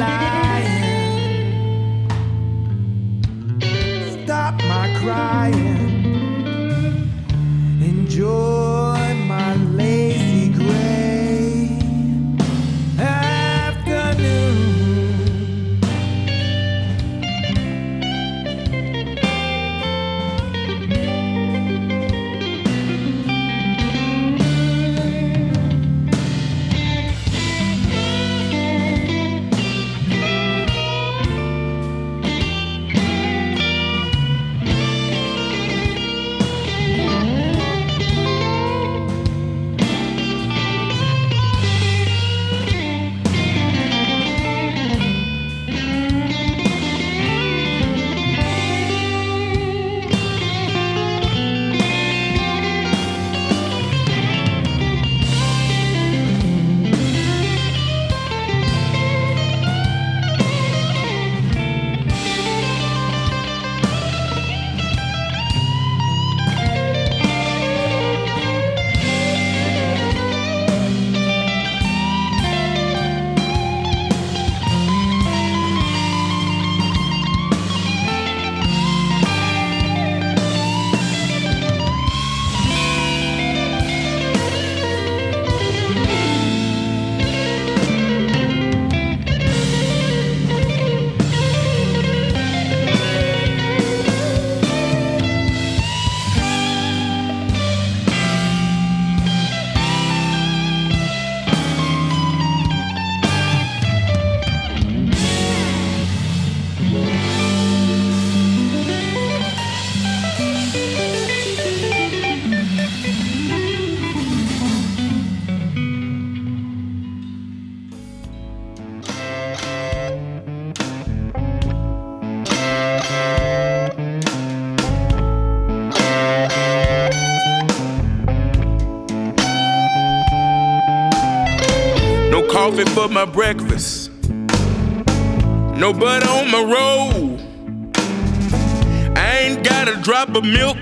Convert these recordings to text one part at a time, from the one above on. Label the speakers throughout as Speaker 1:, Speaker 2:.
Speaker 1: lying. Stop my crying. Enjoy.
Speaker 2: but my
Speaker 1: breakfast. No butter on my roll. I ain't got a drop of milk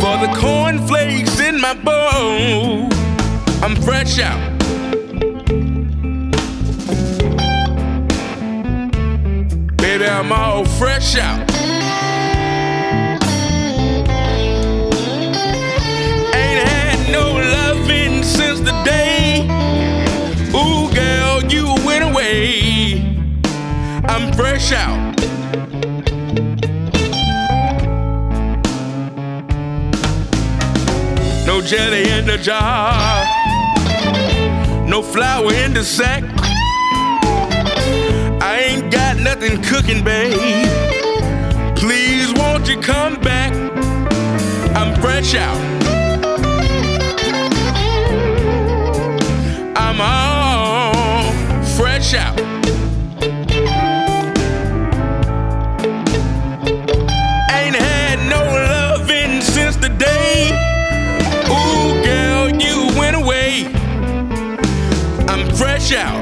Speaker 1: for the cornflakes in my bowl. I'm fresh out. Baby, I'm all fresh out. Ain't had no loving since the day. fresh out.
Speaker 3: No jelly in the jar, no flour in the sack. I ain't got nothing cooking, babe. Please won't you come back? I'm fresh out. I'm all fresh out. Shout. out!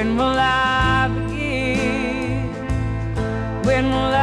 Speaker 4: When will I begin? When will I?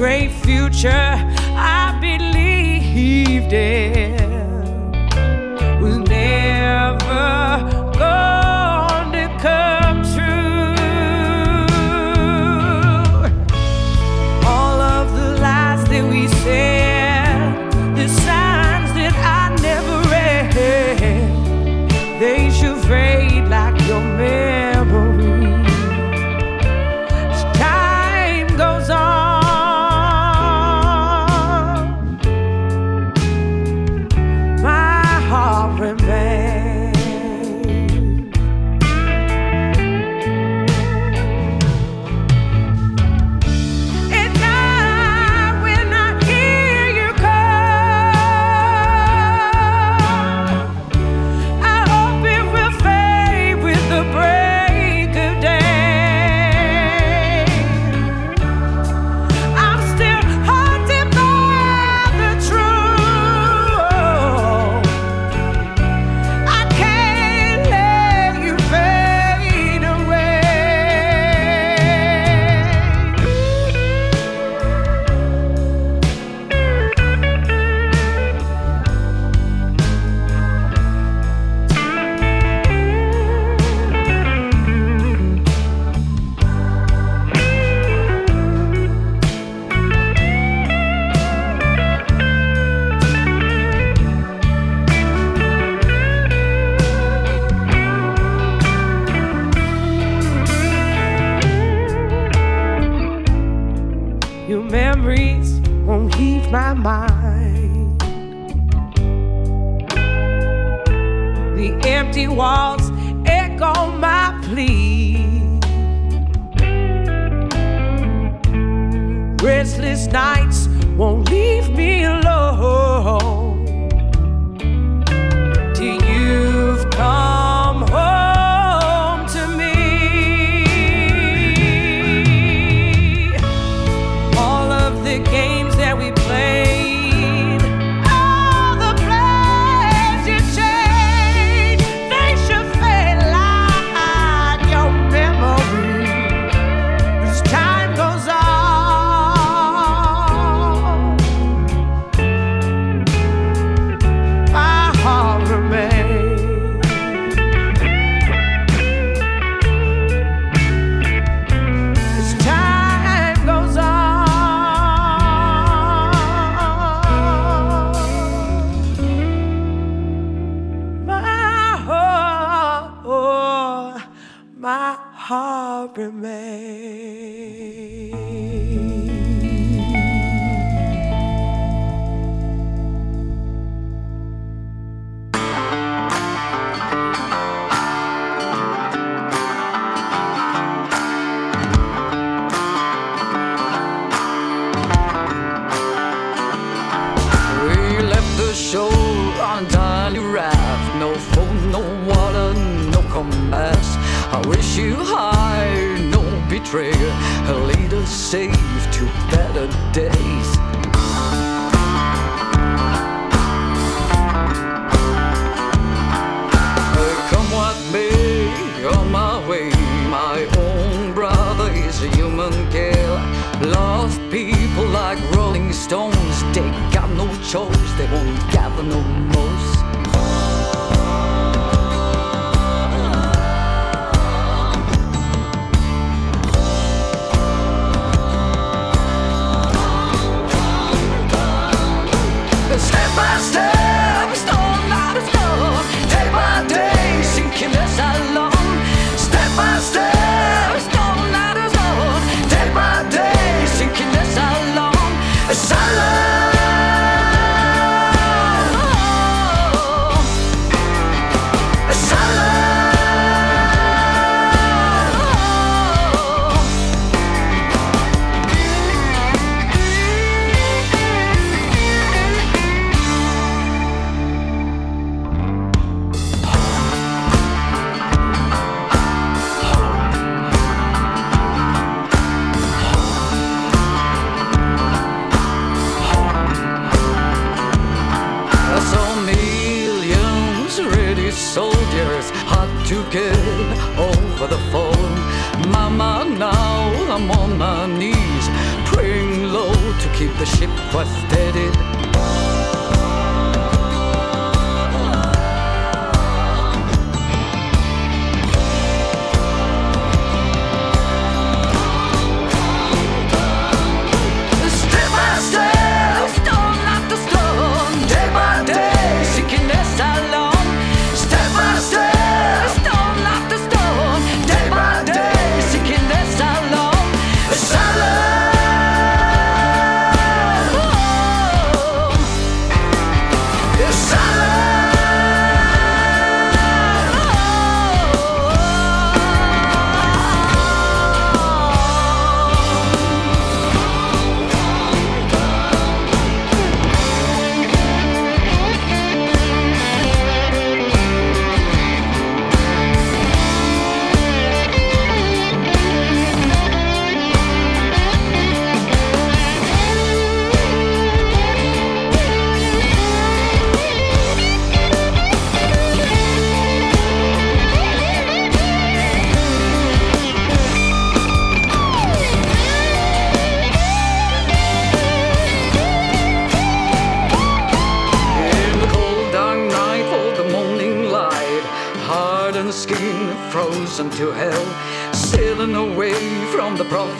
Speaker 4: great future. I believed it.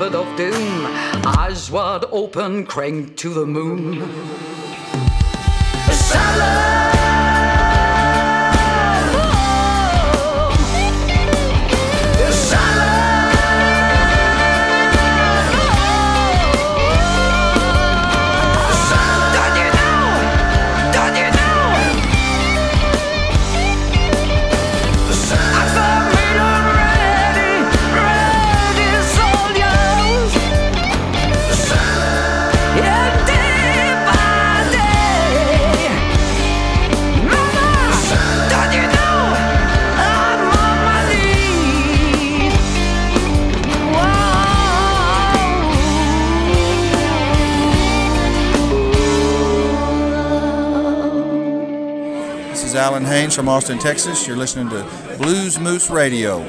Speaker 5: prophet of doom, eyes wide open, crank to the moon.
Speaker 6: Salad! Alan Haynes from Austin, Texas. You're listening to Blues Moose Radio.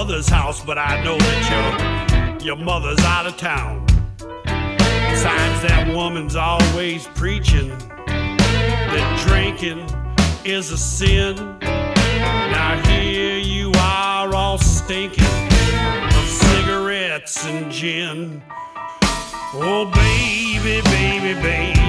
Speaker 7: Mother's house, but I know that your, your mother's out of town. Besides, that woman's always preaching that drinking is a sin. Now here you are all stinking of cigarettes and gin. Oh, baby, baby, baby.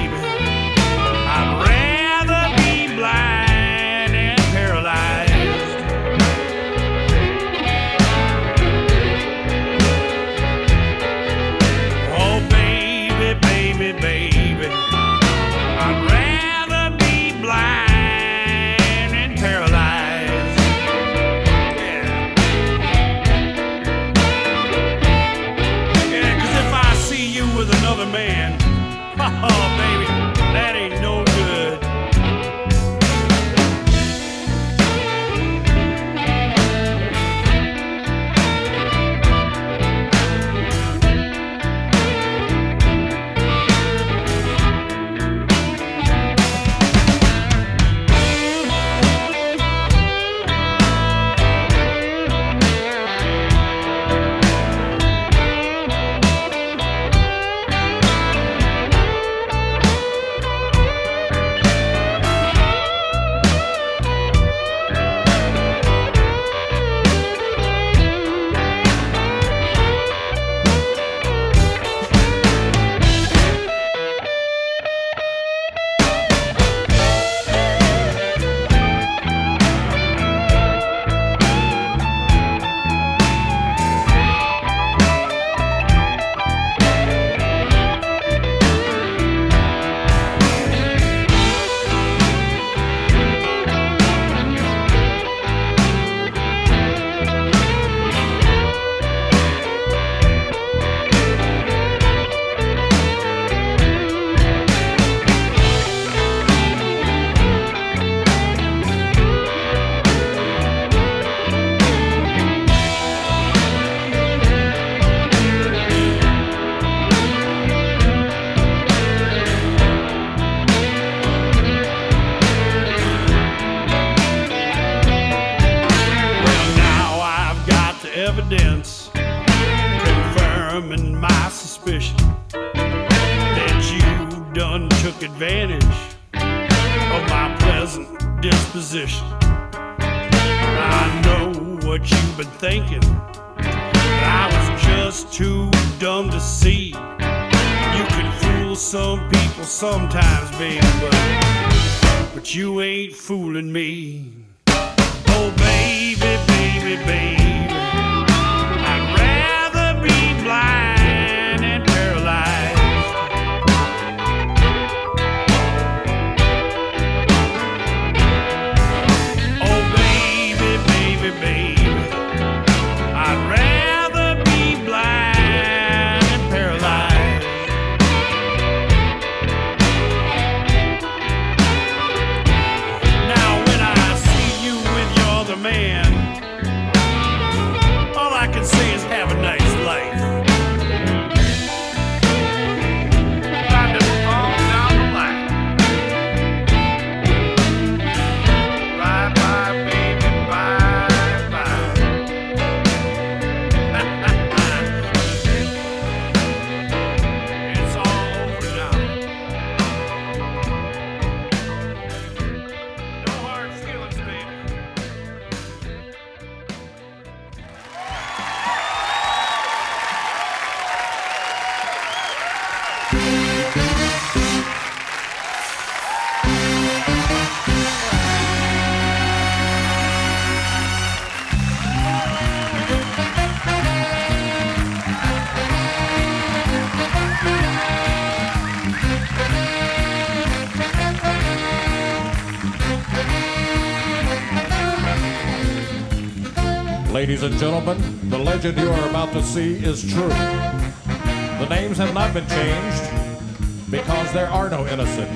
Speaker 8: Ladies and gentlemen, the legend you are about to see is true. The names have not been changed because there are no innocent.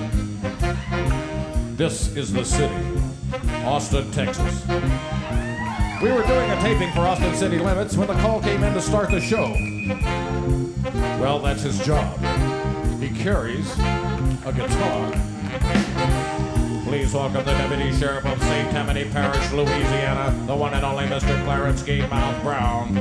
Speaker 8: This is the city, Austin, Texas. We were doing a taping for Austin City Limits when the call came in to start the show. Well, that's his job. He carries a guitar. Please welcome the Deputy Sheriff of St. Tammany Parish, Louisiana, the one and only Mr. Clarence Gatemouth Brown.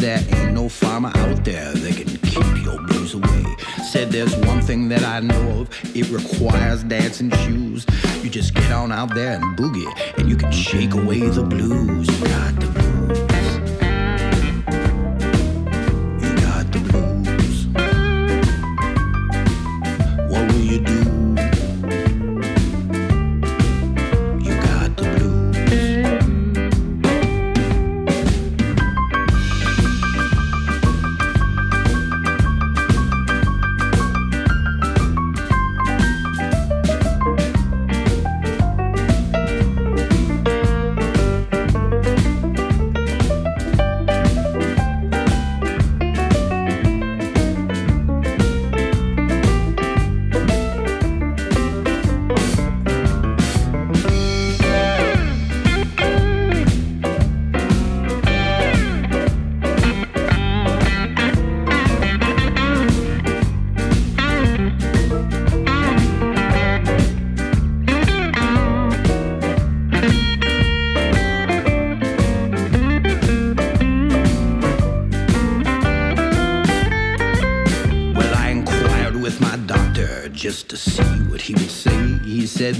Speaker 9: There ain't no farmer out there that can keep your blues away. Said there's one thing that I know of, it requires dancing shoes. You just get on out there and boogie, and you can shake away the blues. You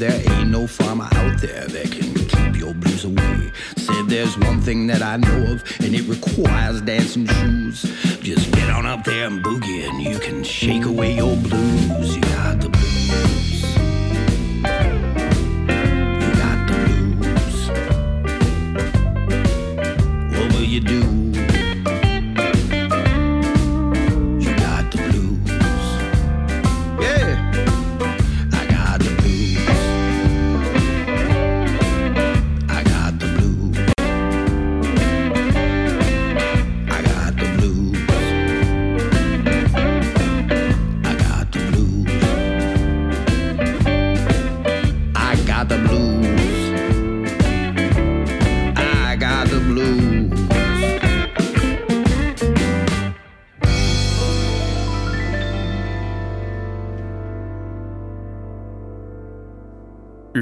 Speaker 9: there ain't no farmer out there that can keep your blues away. Said there's one thing that I know of, and it requires dancing shoes. Just get on up there and boogie, and you can shake away your blues. You got the blues.